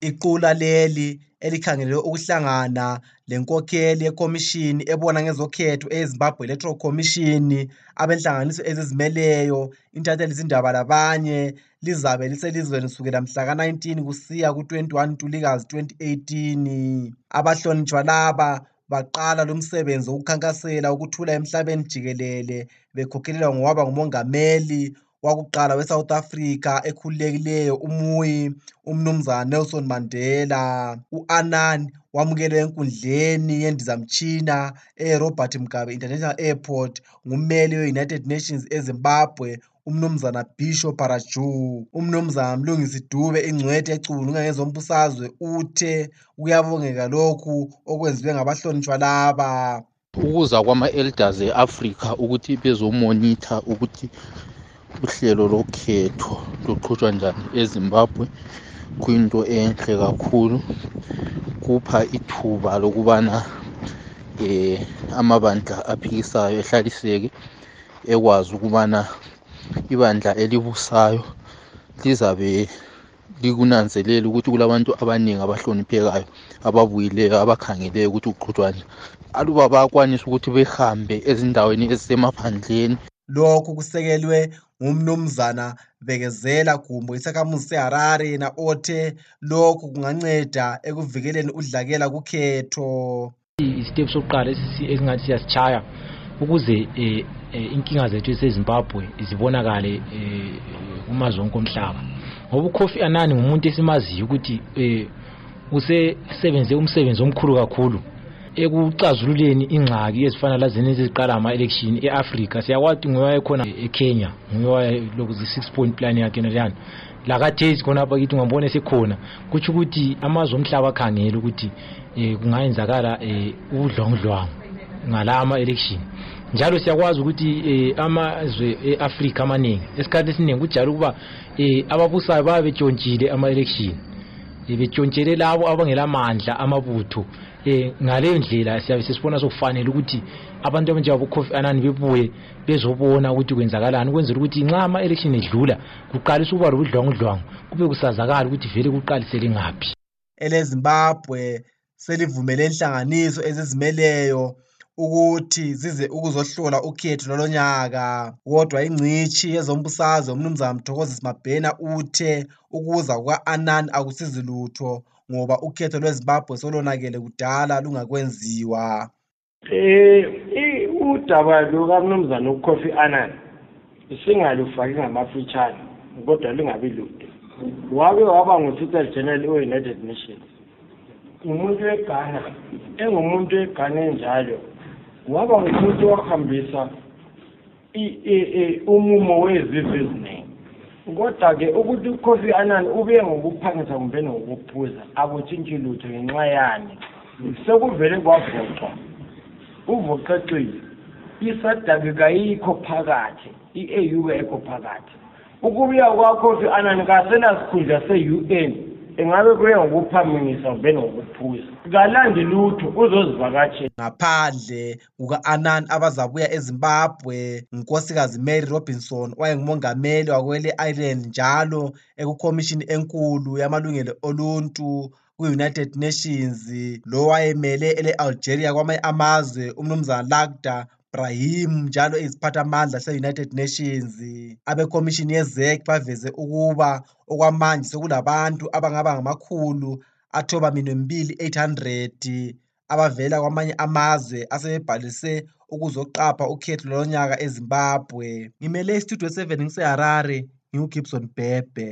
Iqula leli elikhangelelwe ukuhlangana lenkokheli yekhomishini ebona ngezokhetho eyeZimbabwe Electoral Commission, abenhlanganiso ezizimeleyo, intathelizindaba labanye lizabe liselizweni kusukela mhlaka 19 kusiya ku 21 Ntulikazi 2018. Abahlonitshwa laba baqala lumsebenzi wokukhankasela ukuthula emhlabeni jikelele bekhokhelelwa ngowaba ngumongameli wakuqala weSouth Africa ekhululekileyo umuyi umnumzana Nelson Mandela uAnan wamukelwe enkundleni yendizamtshina eRobert Mugabe International Airport ngummeli weUnited Nations eZimbabwe umnumzana Bisho Paraju umnumzana Mlungisi Dube ingcwethi ecubunguka ngezombusazwe uthe kuyabongeka lokhu okwenziwe ngabahlonitshwa laba ukuza kwama-elders e-africa ukuthi bezomonitha ukuthi uhlelo lokhetho luqhutshwa njani ezimbabwe kuyinto enhle kakhulu kupha ithuba lokubana eh amabandla aphikisayo ehlaliseke ekwazi ukubana ibandla elibusayo lizabe likunanzelela ukuthi kulabantu abaningi abahloniphekayo ababuyileyo abakhangeleyo ukuthi kuqhutshwane aluba bayakwanisa ukuthi behambe ezindaweni ezisemaphandleni lokhu kusekelwe ngumnumzana bekezela gumbo isakhamuzi seharare yena othe lokhu kunganceda ekuvikeleni udlakela kukhetho isitepu sokuqala esingathi siyasitshaya ukuze um inkinga zethu esezimbabwe zibonakale um kumazwe onke omhlaba ngoba ukhofi anani ngumuntu esimaziyo ukuthi um usesebenze umsebenzi omkhulu kakhulu ekuxazululeni ingxaki ezifana lazini eziqala ama-election e-afrika siyakwazi nguye wayekhona ekenya nguye wayelokhu zi-six point plan yakhe naleyana lakathesi khonapha kithi ungambona esekhona kutsho ukuthi amazwe omhlaba akhangele ukuthi um kungayenzakala um ubudlwangudlwangu ngala ama-election njalo siyakwazi ukuthi um amazwe e-afrika amaningi esikhathi esiningi kujala ukuba um ababusayo baba betshontshile ama-election um betshontshele labo abangelamandla amabutho um ngaleyo ndlela siyabe sesibona sokufanele ukuthi abantu abanjengabocofi anani bebuye bezobona ukuthi kwenzakalani ukwenzela ukuthi nxa ama-election edlula kuqalisa ukuba lobudlwangudlwangu kube kusazakala ukuthi vele kuqalisele ngaphi eleZimbabwe selivumele inhlanganiso ezizimeleyo ukuthi zize ukuzohlola ukhetho lolonyaka kodwa ingcitshi yezombusazwe umnumzana mthokozisi mabhena uthe ukuza kuka-anan akusizi lutho ngoba ukhetho lwezimbabwe solonakele kudala lungakwenziwa Eh udaba lukamnumzane uKhofi Annan singalufaki ngamafitshane kodwa lingabi lude. Wake waba nguSecretary General we-United Nations. Umuntu weGhana engumuntu weGhana enjalo waba ngumuntu owahambisa umumo wezizi eziningi kodwa-ke ukuthi ukhosi anani ubuye ngokuphangisa kumbe nokuphuza akutshintshi lutho ngenxa yani sekuvele kwavoxwa uvoxexile isadaki kayikho phakathi i-au kayikho phakathi ukubuya kwakhosi anani kasenasikhundla se-u n ingabe kuye ngokuphamisa kumbe ngokuphuza kalandi lutho uzozivakatshela ngaphandle kuka-anan abazabuya ezimbabwe ngunkosikazi mary robinson owayengumongameli wakwele ireland njalo ekukhomishini enkulu yamalungelo oluntu kwi-united nations lowayemele ele-algeria kwamanye amazwe umnumzana lagda Brahim njalo iziphathamandla se-United Nations abekhomishini yeZEC baveze ukuba okwamanje sekulabantu abangaba ngamakhulu athoba minwe mbili 800 abavela kwamanye amazwe asebebhalise ukuzoqapha ukhetho lonyaka eZimbabwe. Ngimele iStudio 7 ngiseHarare, nginguGibson Bhebhe.